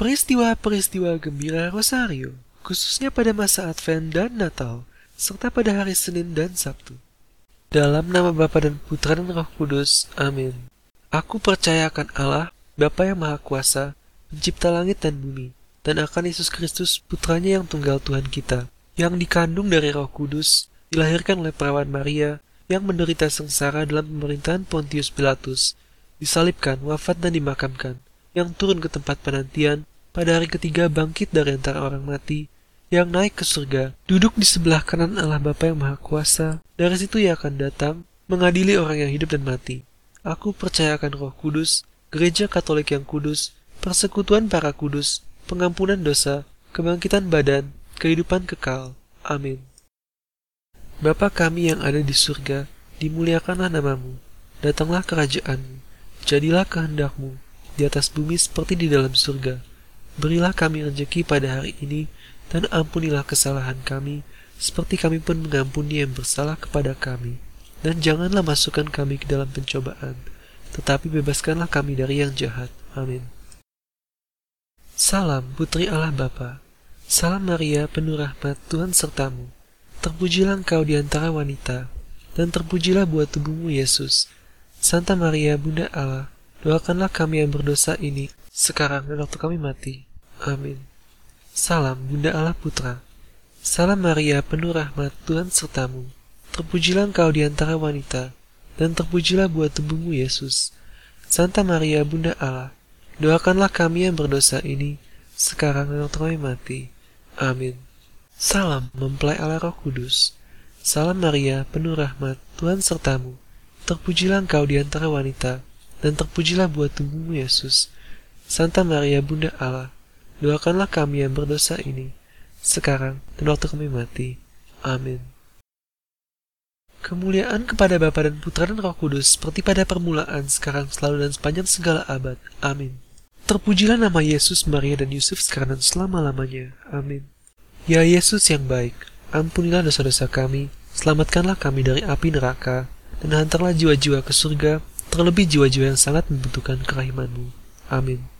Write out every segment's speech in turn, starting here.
Peristiwa-peristiwa gembira Rosario, khususnya pada masa Advent dan Natal, serta pada hari Senin dan Sabtu. Dalam nama Bapa dan Putra dan Roh Kudus, amin. Aku percaya akan Allah, Bapa yang Maha Kuasa, pencipta langit dan bumi, dan akan Yesus Kristus, putranya yang tunggal Tuhan kita, yang dikandung dari Roh Kudus, dilahirkan oleh perawan Maria, yang menderita sengsara dalam pemerintahan Pontius Pilatus, disalibkan, wafat dan dimakamkan, yang turun ke tempat penantian, pada hari ketiga bangkit dari antara orang mati, yang naik ke surga, duduk di sebelah kanan Allah Bapa yang Maha Kuasa, dari situ ia akan datang, mengadili orang yang hidup dan mati. Aku percayakan roh kudus, gereja katolik yang kudus, persekutuan para kudus, pengampunan dosa, kebangkitan badan, kehidupan kekal. Amin. Bapa kami yang ada di surga, dimuliakanlah namamu, datanglah kerajaanmu, jadilah kehendakmu, di atas bumi seperti di dalam surga. Berilah kami rezeki pada hari ini, dan ampunilah kesalahan kami, seperti kami pun mengampuni yang bersalah kepada kami. Dan janganlah masukkan kami ke dalam pencobaan, tetapi bebaskanlah kami dari yang jahat. Amin. Salam Putri Allah Bapa. Salam Maria, penuh rahmat, Tuhan sertamu. Terpujilah engkau di antara wanita, dan terpujilah buah tubuhmu Yesus. Santa Maria, Bunda Allah, doakanlah kami yang berdosa ini, sekarang dan waktu kami mati. Amin. Salam Bunda Allah Putra. Salam Maria, penuh rahmat, Tuhan sertamu. Terpujilah engkau di antara wanita, dan terpujilah buah tubuhmu Yesus. Santa Maria, Bunda Allah, doakanlah kami yang berdosa ini, sekarang dan waktu kami mati. Amin. Salam mempelai Allah Roh Kudus. Salam Maria, penuh rahmat, Tuhan sertamu. Terpujilah engkau di antara wanita, dan terpujilah buah tubuhmu Yesus. Santa Maria Bunda Allah, doakanlah kami yang berdosa ini, sekarang dan waktu kami mati. Amin. Kemuliaan kepada Bapa dan Putra dan Roh Kudus seperti pada permulaan, sekarang, selalu, dan sepanjang segala abad. Amin. Terpujilah nama Yesus, Maria, dan Yusuf sekarang dan selama-lamanya. Amin. Ya Yesus yang baik, ampunilah dosa-dosa kami, selamatkanlah kami dari api neraka, dan hantarlah jiwa-jiwa ke surga, terlebih jiwa-jiwa yang sangat membutuhkan kerahimanmu. Amin.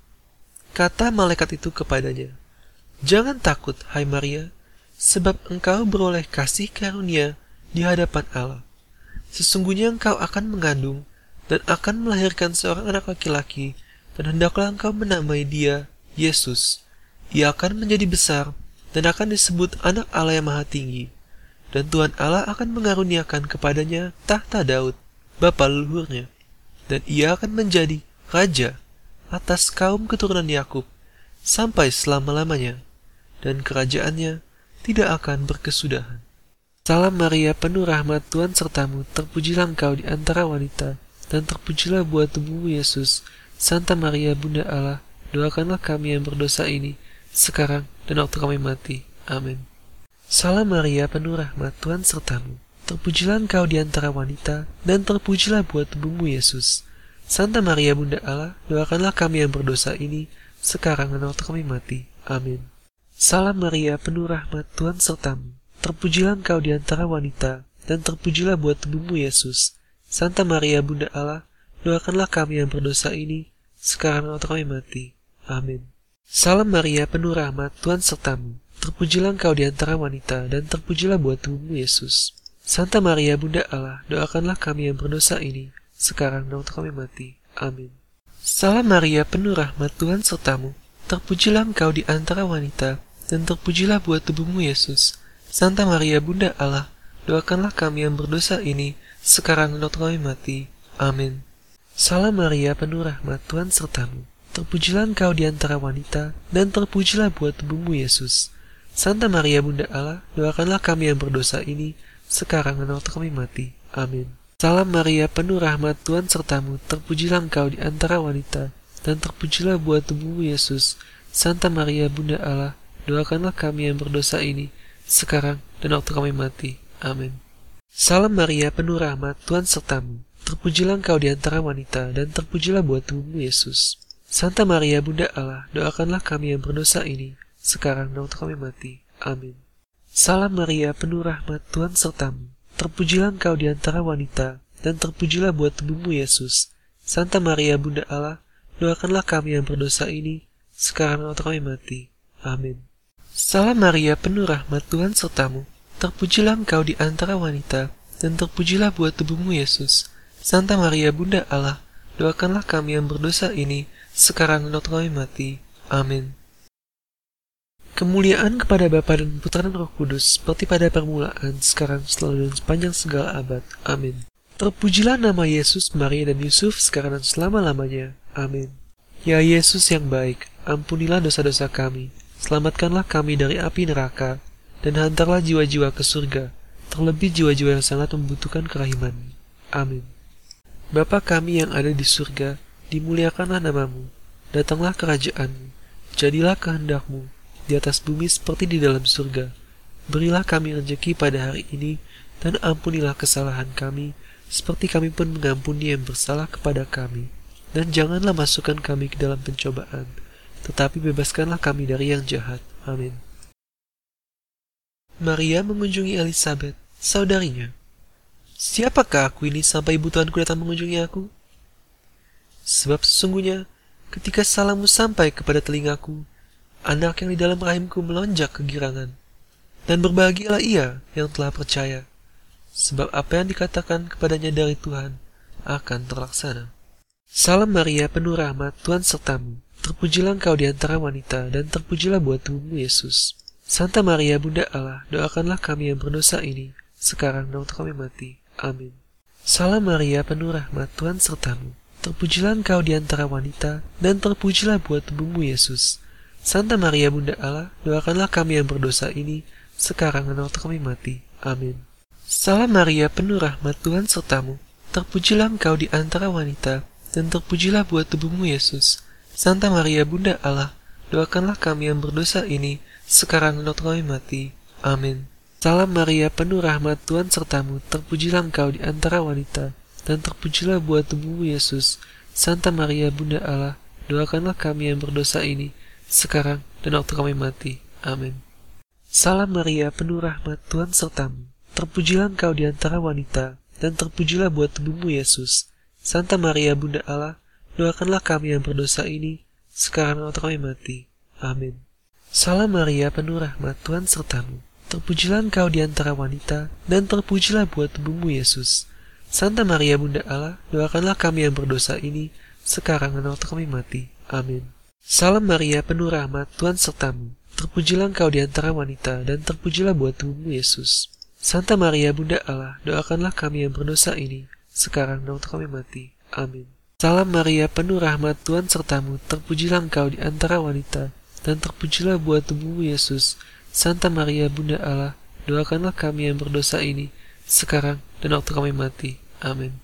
Kata malaikat itu kepadanya, Jangan takut, hai Maria, sebab engkau beroleh kasih karunia di hadapan Allah. Sesungguhnya engkau akan mengandung dan akan melahirkan seorang anak laki-laki, dan hendaklah engkau menamai dia Yesus. Ia akan menjadi besar dan akan disebut anak Allah yang maha tinggi. Dan Tuhan Allah akan mengaruniakan kepadanya tahta Daud, bapa leluhurnya, dan ia akan menjadi raja atas kaum keturunan Yakub sampai selama-lamanya, dan kerajaannya tidak akan berkesudahan. Salam Maria, penuh rahmat Tuhan sertamu, terpujilah engkau di antara wanita, dan terpujilah buah tubuhmu Yesus. Santa Maria, Bunda Allah, doakanlah kami yang berdosa ini, sekarang dan waktu kami mati. Amin. Salam Maria, penuh rahmat Tuhan sertamu, terpujilah engkau di antara wanita, dan terpujilah buah tubuhmu Yesus. Santa Maria Bunda Allah, doakanlah kami yang berdosa ini, sekarang dan waktu kami mati. Amin. Salam Maria, penuh rahmat, Tuhan sertamu. Terpujilah engkau di antara wanita, dan terpujilah buat tubuhmu Yesus. Santa Maria Bunda Allah, doakanlah kami yang berdosa ini, sekarang dan waktu kami mati. Amin. Salam Maria, penuh rahmat, Tuhan sertamu. Terpujilah engkau di antara wanita, dan terpujilah buat tubuhmu Yesus. Santa Maria Bunda Allah, doakanlah kami yang berdosa ini, sekarang dan waktu kami mati. Amin. Salam Maria, penuh rahmat Tuhan sertamu. Terpujilah engkau di antara wanita, dan terpujilah buah tubuhmu Yesus. Santa Maria, Bunda Allah, doakanlah kami yang berdosa ini, sekarang dan waktu kami mati. Amin. Salam Maria, penuh rahmat Tuhan sertamu. Terpujilah engkau di antara wanita, dan terpujilah buah tubuhmu Yesus. Santa Maria, Bunda Allah, doakanlah kami yang berdosa ini, sekarang dan waktu kami mati. Amin. Salam Maria, penuh rahmat Tuhan sertamu, terpujilah engkau di antara wanita, dan terpujilah buah tubuhmu Yesus. Santa Maria Bunda Allah, doakanlah kami yang berdosa ini, sekarang dan waktu kami mati. Amin. Salam Maria, penuh rahmat, Tuhan sertamu. Terpujilah engkau di antara wanita, dan terpujilah buat tubuhmu Yesus. Santa Maria, Bunda Allah, doakanlah kami yang berdosa ini, sekarang dan waktu kami mati. Amin. Salam Maria, penuh rahmat, Tuhan sertamu. Terpujilah engkau di antara wanita, dan terpujilah buat tubuhmu Yesus. Santa Maria, Bunda Allah, doakanlah kami yang berdosa ini, sekarang waktu kami mati. Amin. Salam Maria, penuh rahmat, Tuhan sertamu. Terpujilah engkau di antara wanita, dan terpujilah buat tubuhmu Yesus. Santa Maria, Bunda Allah, doakanlah kami yang berdosa ini, sekarang waktu kami mati. Amin. Kemuliaan kepada Bapa dan Putra dan Roh Kudus, seperti pada permulaan, sekarang, selalu, dan sepanjang segala abad. Amin. Terpujilah nama Yesus, Maria, dan Yusuf, sekarang dan selama-lamanya. Amin. Ya Yesus yang baik, ampunilah dosa-dosa kami, selamatkanlah kami dari api neraka, dan hantarlah jiwa-jiwa ke surga, terlebih jiwa-jiwa yang sangat membutuhkan kerahiman. Amin. Bapa kami yang ada di surga, dimuliakanlah namamu, datanglah kerajaanmu, jadilah kehendakmu, di atas bumi seperti di dalam surga. Berilah kami rezeki pada hari ini, dan ampunilah kesalahan kami, seperti kami pun mengampuni yang bersalah kepada kami. Dan janganlah masukkan kami ke dalam pencobaan, tetapi bebaskanlah kami dari yang jahat. Amin. Maria mengunjungi Elizabeth, saudarinya. Siapakah aku ini sampai ibu Tuhanku datang mengunjungi aku? Sebab sesungguhnya, ketika salammu sampai kepada telingaku, anak yang di dalam rahimku melonjak kegirangan. Dan berbahagialah ia yang telah percaya, sebab apa yang dikatakan kepadanya dari Tuhan akan terlaksana. Salam Maria, penuh rahmat, Tuhan sertamu. Terpujilah engkau di antara wanita, dan terpujilah buat tubuhmu Yesus. Santa Maria, Bunda Allah, doakanlah kami yang berdosa ini, sekarang dan waktu kami mati. Amin. Salam Maria, penuh rahmat, Tuhan sertamu. Terpujilah engkau di antara wanita, dan terpujilah buat tubuhmu Yesus. Santa Maria, Bunda Allah, doakanlah kami yang berdosa ini, sekarang dan waktu kami mati. Amin. Salam Maria, penuh rahmat, Tuhan sertamu. Terpujilah engkau di antara wanita, dan terpujilah buat tubuhmu Yesus. Santa Maria Bunda Allah, doakanlah kami yang berdosa ini, sekarang dan waktu kami mati. Amin. Salam Maria, penuh rahmat Tuhan sertamu, terpujilah engkau di antara wanita, dan terpujilah buat tubuhmu Yesus. Santa Maria Bunda Allah, doakanlah kami yang berdosa ini, sekarang dan waktu kami mati. Amin. Salam Maria, penuh rahmat Tuhan sertamu, terpujilah engkau di antara wanita, dan terpujilah buat tubuhmu Yesus. Santa Maria Bunda Allah, doakanlah kami yang berdosa ini, sekarang waktu kami mati. Amin. Salam Maria, penuh rahmat, Tuhan sertamu. Terpujilah engkau di antara wanita, dan terpujilah buat tubuhmu Yesus. Santa Maria Bunda Allah, doakanlah kami yang berdosa ini, sekarang dan waktu kami mati. Amin. Salam Maria, penuh rahmat, Tuhan sertamu. Terpujilah engkau di antara wanita, dan terpujilah buat tubuhmu Yesus. Santa Maria Bunda Allah, doakanlah kami yang berdosa ini, sekarang dan waktu kami mati. Amin. Salam Maria, penuh rahmat Tuhan sertamu, terpujilah engkau di antara wanita, dan terpujilah buat tubuhmu Yesus. Santa Maria, Bunda Allah, doakanlah kami yang berdosa ini, sekarang dan waktu kami mati. Amin.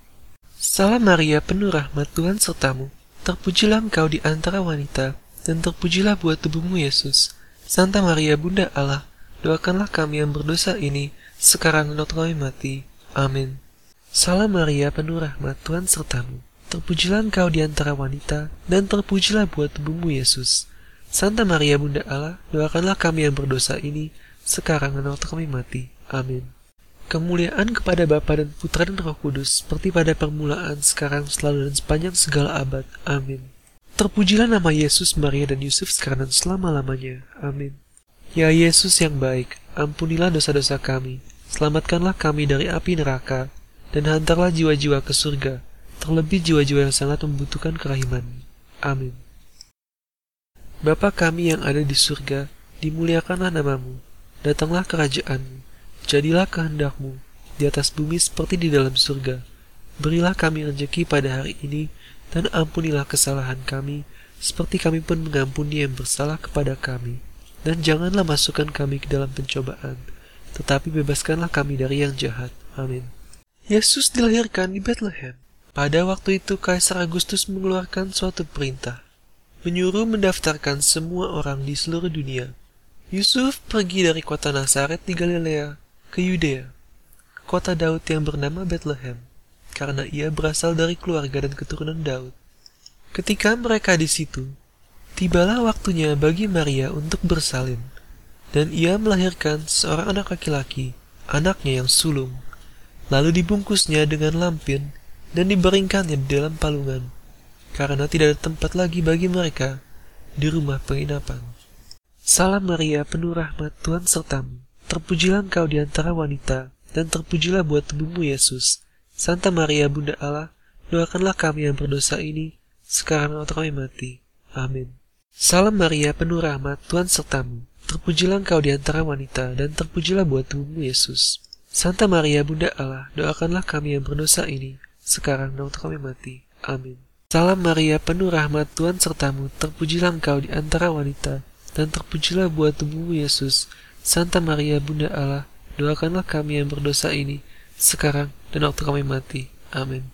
Salam Maria, penuh rahmat Tuhan sertamu, terpujilah engkau di antara wanita, dan terpujilah buat tubuhmu Yesus. Santa Maria, Bunda Allah, doakanlah kami yang berdosa ini, sekarang dan kami mati. Amin. Salam Maria, penuh rahmat Tuhan sertamu. Terpujilah engkau di antara wanita, dan terpujilah buat tubuhmu Yesus. Santa Maria Bunda Allah, doakanlah kami yang berdosa ini, sekarang dan waktu kami mati. Amin. Kemuliaan kepada Bapa dan Putra dan Roh Kudus, seperti pada permulaan, sekarang, selalu, dan sepanjang segala abad. Amin. Terpujilah nama Yesus, Maria, dan Yusuf sekarang dan selama-lamanya. Amin. Ya Yesus yang baik, ampunilah dosa-dosa kami, selamatkanlah kami dari api neraka, dan hantarlah jiwa-jiwa ke surga, terlebih jiwa-jiwa yang sangat membutuhkan kerahiman. Amin. Bapa kami yang ada di surga, dimuliakanlah namamu, datanglah kerajaanmu, jadilah kehendakmu, di atas bumi seperti di dalam surga. Berilah kami rezeki pada hari ini, dan ampunilah kesalahan kami, seperti kami pun mengampuni yang bersalah kepada kami. Dan janganlah masukkan kami ke dalam pencobaan, tetapi bebaskanlah kami dari yang jahat. Amin. Yesus dilahirkan di Bethlehem. Pada waktu itu Kaisar Agustus mengeluarkan suatu perintah. menyuruh mendaftarkan semua orang di seluruh dunia. Yusuf pergi dari kota Nazaret di Galilea ke Yudea, kota Daud yang bernama Bethlehem, karena ia berasal dari keluarga dan keturunan Daud. Ketika mereka di situ, tibalah waktunya bagi Maria untuk bersalin, dan ia melahirkan seorang anak laki-laki, anaknya yang sulung. Lalu dibungkusnya dengan lampin dan diberingkannya di dalam palungan, karena tidak ada tempat lagi bagi mereka di rumah penginapan. Salam Maria, penuh rahmat Tuhan sertamu. Terpujilah engkau di antara wanita, dan terpujilah buat tubuhmu Yesus. Santa Maria, Bunda Allah, doakanlah kami yang berdosa ini, sekarang waktu kami mati. Amin. Salam Maria, penuh rahmat Tuhan sertamu. Terpujilah engkau di antara wanita, dan terpujilah buat tubuhmu Yesus. Santa Maria, Bunda Allah, doakanlah kami yang berdosa ini, sekarang dan waktu kami mati. Amin. Salam Maria, penuh rahmat Tuhan sertamu, terpujilah engkau di antara wanita, dan terpujilah buat tubuhmu Yesus. Santa Maria Bunda Allah, doakanlah kami yang berdosa ini, sekarang dan waktu kami mati. Amin.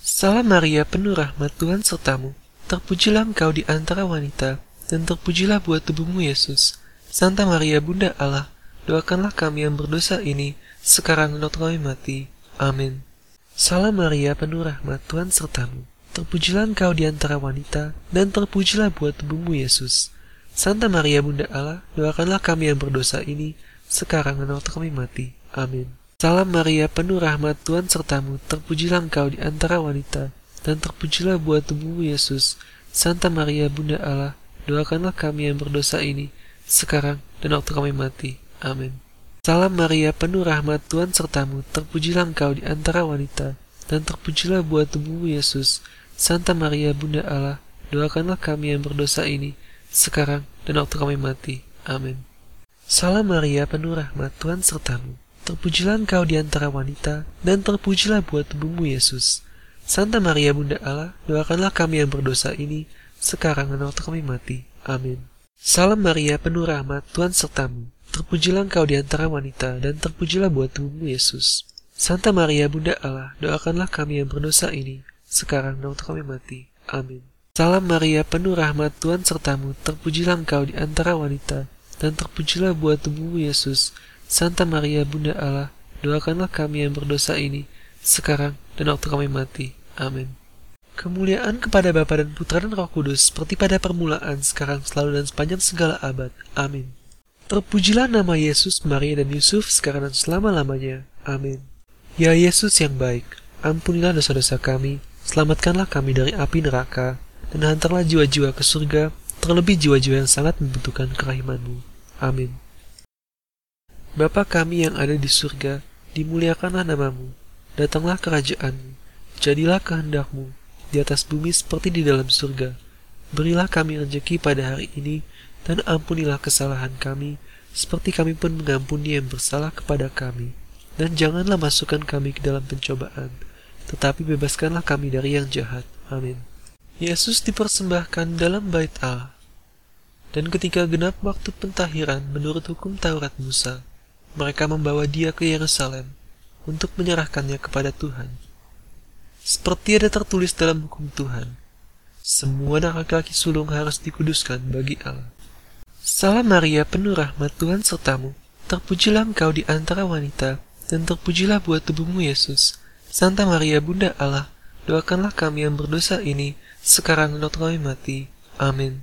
Salam Maria, penuh rahmat Tuhan sertamu. Terpujilah engkau di antara wanita, dan terpujilah buat tubuhmu Yesus. Santa Maria Bunda Allah, doakanlah kami yang berdosa ini, sekarang dan waktu kami mati. Amin. Salam Maria, penuh rahmat Tuhan sertamu. Terpujilah engkau di antara wanita, dan terpujilah buat tubuhmu Yesus. Santa Maria Bunda Allah, doakanlah kami yang berdosa ini, sekarang dan waktu kami mati. Amin. Salam Maria, penuh rahmat Tuhan sertamu, terpujilah engkau di antara wanita, dan terpujilah buat tubuhmu Yesus. Santa Maria Bunda Allah, doakanlah kami yang berdosa ini, sekarang dan waktu kami mati. Amin. Salam Maria, penuh rahmat Tuhan sertamu, terpujilah engkau di antara wanita, dan terpujilah buat tubuhmu Yesus. Santa Maria Bunda Allah, doakanlah kami yang berdosa ini, sekarang dan waktu kami mati. Amin. Salam Maria, penuh rahmat Tuhan sertamu. Terpujilah engkau di antara wanita, dan terpujilah buat tubuhmu Yesus. Santa Maria Bunda Allah, doakanlah kami yang berdosa ini, sekarang dan waktu kami mati. Amin. Salam Maria, penuh rahmat Tuhan sertamu. Terpujilah engkau di antara wanita, dan terpujilah buat tubuhmu Yesus. Santa Maria Bunda Allah, doakanlah kami yang berdosa ini, sekarang dan waktu kami mati. Amin. Salam Maria, penuh rahmat Tuhan sertamu, terpujilah engkau di antara wanita, dan terpujilah buat tubuhmu Yesus. Santa Maria, Bunda Allah, doakanlah kami yang berdosa ini, sekarang dan waktu kami mati. Amin. Kemuliaan kepada Bapa dan Putra dan Roh Kudus, seperti pada permulaan, sekarang, selalu, dan sepanjang segala abad. Amin. Terpujilah nama Yesus, Maria, dan Yusuf, sekarang dan selama-lamanya. Amin. Ya Yesus yang baik, ampunilah dosa-dosa kami, selamatkanlah kami dari api neraka, dan hantarlah jiwa-jiwa ke surga, terlebih jiwa-jiwa yang sangat membutuhkan kerahimanmu. Amin. Bapa kami yang ada di surga, dimuliakanlah namamu, datanglah kerajaanmu, jadilah kehendakmu, di atas bumi seperti di dalam surga. Berilah kami rezeki pada hari ini, dan ampunilah kesalahan kami, seperti kami pun mengampuni yang bersalah kepada kami. Dan janganlah masukkan kami ke dalam pencobaan, tetapi bebaskanlah kami dari yang jahat. Amin. Yesus dipersembahkan dalam bait Allah. Dan ketika genap waktu pentahiran menurut hukum Taurat Musa, mereka membawa dia ke Yerusalem untuk menyerahkannya kepada Tuhan. Seperti ada tertulis dalam hukum Tuhan, semua anak laki-laki sulung harus dikuduskan bagi Allah. Salam Maria, penuh rahmat Tuhan sertamu, terpujilah engkau di antara wanita, dan terpujilah buat tubuhmu Yesus. Santa Maria, Bunda Allah, doakanlah kami yang berdosa ini, sekarang dan kami mati. Amin.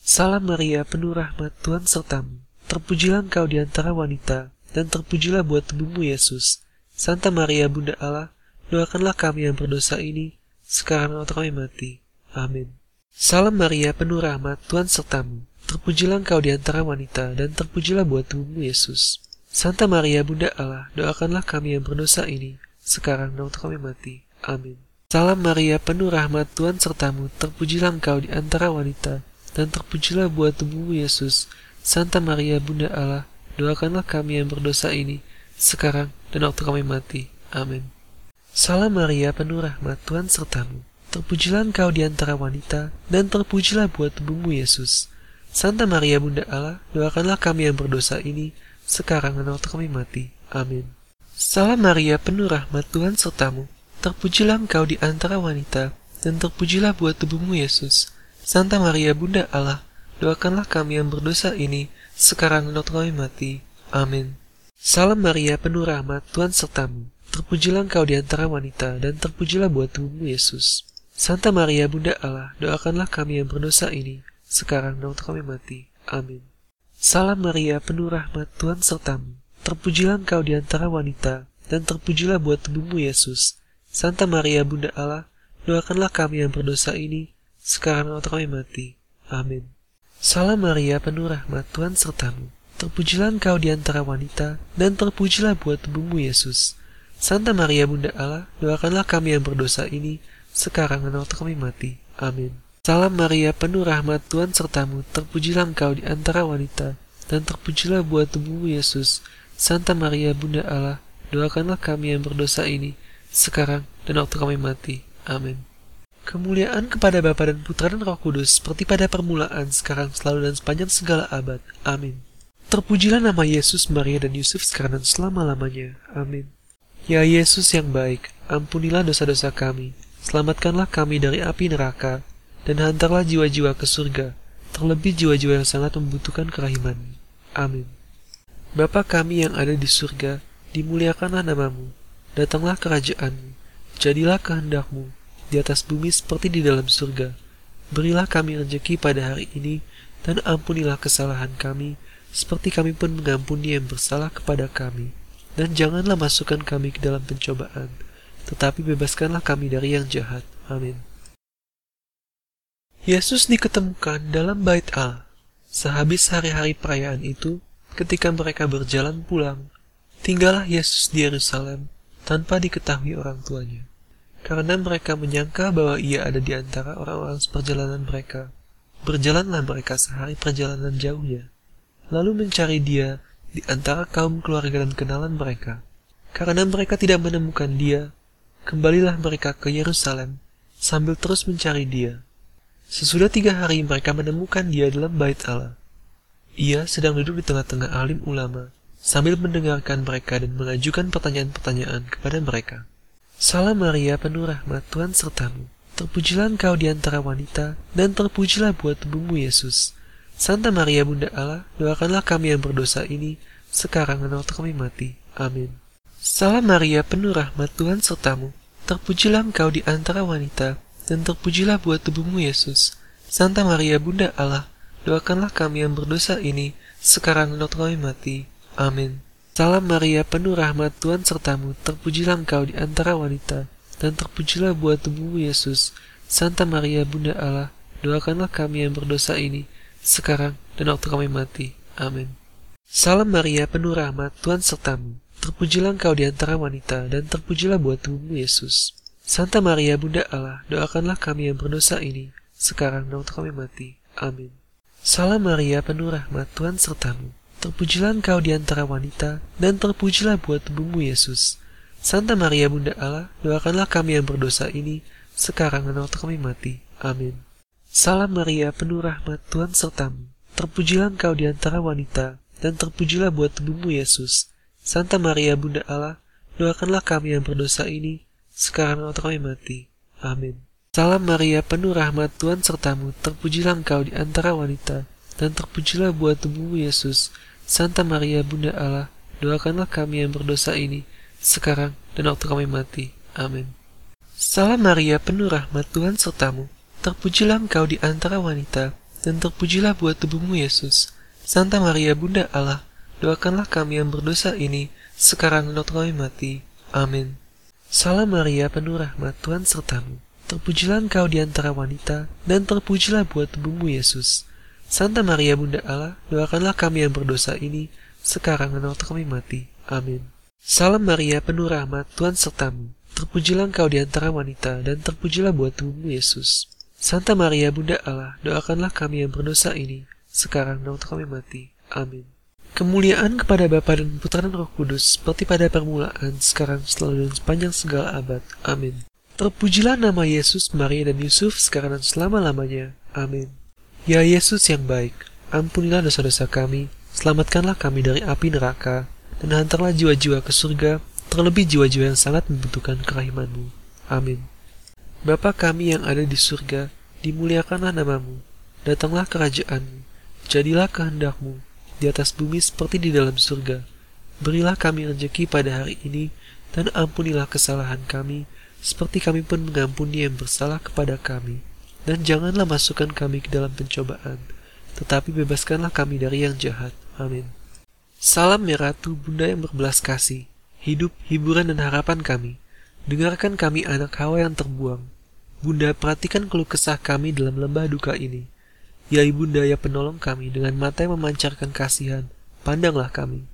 Salam Maria, penuh rahmat Tuhan sertamu. Terpujilah engkau di antara wanita, dan terpujilah buat tubuhmu Yesus. Santa Maria, Bunda Allah, doakanlah kami yang berdosa ini, sekarang dan kami mati. Amin. Salam Maria, penuh rahmat Tuhan sertamu. Terpujilah engkau di antara wanita, dan terpujilah buat tubuhmu Yesus. Santa Maria, Bunda Allah, doakanlah kami yang berdosa ini, sekarang dan kami mati. Amin. Salam Maria, penuh rahmat Tuhan sertamu, terpujilah engkau di antara wanita, dan terpujilah buat tubuhmu Yesus. Santa Maria, Bunda Allah, doakanlah kami yang berdosa ini, sekarang dan waktu kami mati. Amin. Salam Maria, penuh rahmat Tuhan sertamu, terpujilah engkau di antara wanita, dan terpujilah buat tubuhmu Yesus. Santa Maria, Bunda Allah, doakanlah kami yang berdosa ini, sekarang dan waktu kami mati. Amin. Salam Maria, penuh rahmat Tuhan sertamu, Terpujilah engkau di antara wanita, dan terpujilah buat tubuhmu Yesus. Santa Maria Bunda Allah, doakanlah kami yang berdosa ini, sekarang dan kami mati. Amin. Salam Maria, penuh rahmat, Tuhan sertamu. Terpujilah engkau di antara wanita, dan terpujilah buat tubuhmu Yesus. Santa Maria Bunda Allah, doakanlah kami yang berdosa ini, sekarang dan kami mati. Amin. Salam Maria, penuh rahmat, Tuhan sertamu. Terpujilah engkau di antara wanita, dan terpujilah buat tubuhmu Yesus. Santa Maria Bunda Allah, doakanlah kami yang berdosa ini, sekarang waktu kami mati. Amin. Salam Maria, penuh rahmat, Tuhan sertamu. Terpujilah engkau di antara wanita, dan terpujilah buat tubuhmu Yesus. Santa Maria Bunda Allah, doakanlah kami yang berdosa ini, sekarang dan waktu kami mati. Amin. Salam Maria, penuh rahmat Tuhan sertamu, terpujilah engkau di antara wanita, dan terpujilah buat tubuhmu Yesus. Santa Maria Bunda Allah, doakanlah kami yang berdosa ini, sekarang dan waktu kami mati. Amin. Kemuliaan kepada Bapa dan Putra dan Roh Kudus, seperti pada permulaan, sekarang, selalu, dan sepanjang segala abad. Amin. Terpujilah nama Yesus, Maria, dan Yusuf sekarang dan selama-lamanya. Amin. Ya Yesus yang baik, ampunilah dosa-dosa kami, selamatkanlah kami dari api neraka, dan hantarlah jiwa-jiwa ke surga, terlebih jiwa-jiwa yang sangat membutuhkan kerahiman. Amin. Bapa kami yang ada di surga, dimuliakanlah namamu, datanglah kerajaanmu, jadilah kehendakmu, di atas bumi seperti di dalam surga. Berilah kami rezeki pada hari ini, dan ampunilah kesalahan kami, seperti kami pun mengampuni yang bersalah kepada kami. Dan janganlah masukkan kami ke dalam pencobaan, tetapi bebaskanlah kami dari yang jahat. Amin. Yesus diketemukan dalam bait Allah. Sehabis hari-hari perayaan itu, ketika mereka berjalan pulang, tinggallah Yesus di Yerusalem tanpa diketahui orang tuanya. Karena mereka menyangka bahwa ia ada di antara orang-orang seperjalanan mereka. Berjalanlah mereka sehari perjalanan jauhnya, lalu mencari dia di antara kaum keluarga dan kenalan mereka. Karena mereka tidak menemukan dia, kembalilah mereka ke Yerusalem sambil terus mencari dia. Sesudah tiga hari mereka menemukan dia dalam bait Allah. Ia sedang duduk di tengah-tengah alim ulama, sambil mendengarkan mereka dan mengajukan pertanyaan-pertanyaan kepada mereka. Salam Maria, penuh rahmat, Tuhan sertamu. Terpujilah engkau di antara wanita, dan terpujilah buat tubuhmu Yesus. Santa Maria Bunda Allah, doakanlah kami yang berdosa ini, sekarang dan waktu kami mati. Amin. Salam Maria, penuh rahmat, Tuhan sertamu. Terpujilah engkau di antara wanita, dan terpujilah buat tubuhmu Yesus. Santa Maria Bunda Allah, doakanlah kami yang berdosa ini, sekarang dan waktu kami mati. Amin. Salam Maria, penuh rahmat Tuhan sertamu, terpujilah engkau di antara wanita, dan terpujilah buat tubuhmu Yesus. Santa Maria Bunda Allah, doakanlah kami yang berdosa ini, sekarang dan waktu kami mati. Amin. Salam Maria, penuh rahmat Tuhan sertamu, terpujilah engkau di antara wanita, dan terpujilah buat tubuhmu Yesus. Santa Maria Bunda Allah, doakanlah kami yang berdosa ini, sekarang dan waktu kami mati. Amin. Salam Maria, penuh rahmat, Tuhan sertamu. Terpujilah engkau di antara wanita, dan terpujilah buat tubuhmu Yesus. Santa Maria Bunda Allah, doakanlah kami yang berdosa ini, sekarang dan waktu kami mati. Amin. Salam Maria, penuh rahmat, Tuhan sertamu. Terpujilah engkau di antara wanita, dan terpujilah buat tubuhmu Yesus. Santa Maria Bunda Allah, doakanlah kami yang berdosa ini, sekarang waktu kami mati. Amin. Salam Maria, penuh rahmat Tuhan sertamu, terpujilah engkau di antara wanita, dan terpujilah buat tubuhmu Yesus. Santa Maria, Bunda Allah, doakanlah kami yang berdosa ini, sekarang dan waktu kami mati. Amin. Salam Maria, penuh rahmat Tuhan sertamu, terpujilah engkau di antara wanita, dan terpujilah buat tubuhmu Yesus. Santa Maria, Bunda Allah, doakanlah kami yang berdosa ini, sekarang dan waktu kami mati. Amin. Salam Maria, penuh rahmat, Tuhan sertamu. Terpujilah engkau di antara wanita, dan terpujilah buat tubuhmu Yesus. Santa Maria Bunda Allah, doakanlah kami yang berdosa ini, sekarang dan waktu kami mati. Amin. Salam Maria, penuh rahmat, Tuhan sertamu. Terpujilah engkau di antara wanita, dan terpujilah buat tubuhmu Yesus. Santa Maria Bunda Allah, doakanlah kami yang berdosa ini, sekarang dan waktu kami mati. Amin. Kemuliaan kepada Bapa dan Putra dan Roh Kudus, seperti pada permulaan, sekarang, selalu, dan sepanjang segala abad. Amin. Terpujilah nama Yesus, Maria, dan Yusuf, sekarang dan selama-lamanya. Amin. Ya Yesus yang baik, ampunilah dosa-dosa kami, selamatkanlah kami dari api neraka, dan hantarlah jiwa-jiwa ke surga, terlebih jiwa-jiwa yang sangat membutuhkan kerahimanmu. Amin. Bapa kami yang ada di surga, dimuliakanlah namamu, datanglah kerajaanmu, jadilah kehendakmu, di atas bumi seperti di dalam surga. Berilah kami rezeki pada hari ini, dan ampunilah kesalahan kami, seperti kami pun mengampuni yang bersalah kepada kami. Dan janganlah masukkan kami ke dalam pencobaan, tetapi bebaskanlah kami dari yang jahat. Amin. Salam ya Ratu, Bunda yang berbelas kasih, hidup, hiburan, dan harapan kami. Dengarkan kami anak Hawa yang terbuang. Bunda, perhatikan keluh kesah kami dalam lembah duka ini. Ya Ibunda ya penolong kami dengan mata yang memancarkan kasihan, pandanglah kami.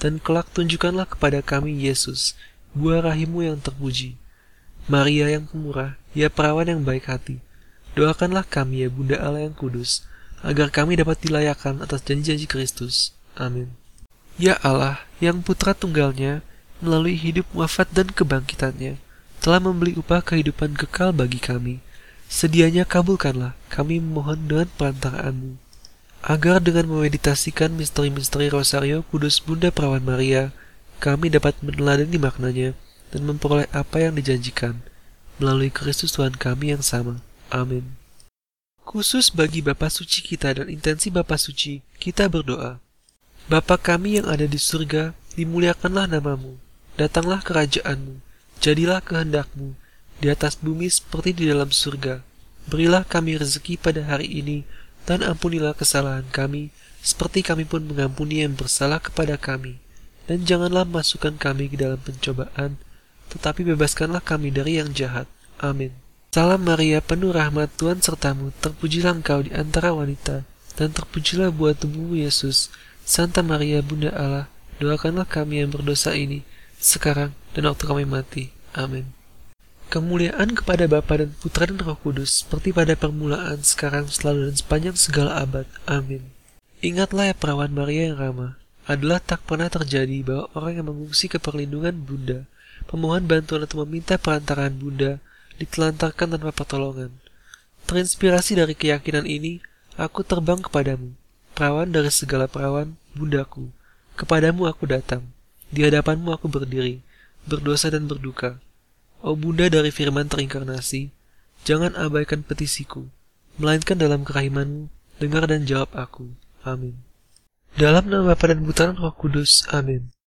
Dan kelak tunjukkanlah kepada kami Yesus, buah rahimu yang terpuji. Maria yang pemurah, ya perawan yang baik hati. Doakanlah kami ya Bunda Allah yang kudus, agar kami dapat dilayakan atas janji-janji Kristus. Amin. Ya Allah, yang putra tunggalnya, melalui hidup wafat dan kebangkitannya, telah membeli upah kehidupan kekal bagi kami. Sedianya kabulkanlah, kami memohon dengan perantaraanmu. Agar dengan memeditasikan misteri-misteri Rosario Kudus Bunda Perawan Maria, kami dapat meneladani maknanya dan memperoleh apa yang dijanjikan melalui Kristus Tuhan kami yang sama. Amin. Khusus bagi Bapa Suci kita dan intensi Bapa Suci, kita berdoa. Bapa kami yang ada di surga, dimuliakanlah namamu. Datanglah kerajaanmu, jadilah kehendakmu, di atas bumi seperti di dalam surga. Berilah kami rezeki pada hari ini, dan ampunilah kesalahan kami, seperti kami pun mengampuni yang bersalah kepada kami. Dan janganlah masukkan kami ke dalam pencobaan, tetapi bebaskanlah kami dari yang jahat. Amin. Salam Maria, penuh rahmat Tuhan sertamu, terpujilah engkau di antara wanita, dan terpujilah buah tubuhmu Yesus. Santa Maria Bunda Allah, doakanlah kami yang berdosa ini, sekarang dan waktu kami mati. Amin. Kemuliaan kepada Bapa dan Putra dan Roh Kudus, seperti pada permulaan, sekarang, selalu, dan sepanjang segala abad. Amin. Ingatlah ya perawan Maria yang ramah, adalah tak pernah terjadi bahwa orang yang mengungsi ke perlindungan Bunda, pemohon bantuan atau meminta perantaraan Bunda, ditelantarkan tanpa pertolongan. Terinspirasi dari keyakinan ini, aku terbang kepadamu, perawan dari segala perawan, bundaku. Kepadamu aku datang, di hadapanmu aku berdiri, berdosa dan berduka. Oh bunda dari firman terinkarnasi, jangan abaikan petisiku, melainkan dalam kerahimanmu, dengar dan jawab aku. Amin. Dalam nama Bapa dan Putra Roh Kudus. Amin.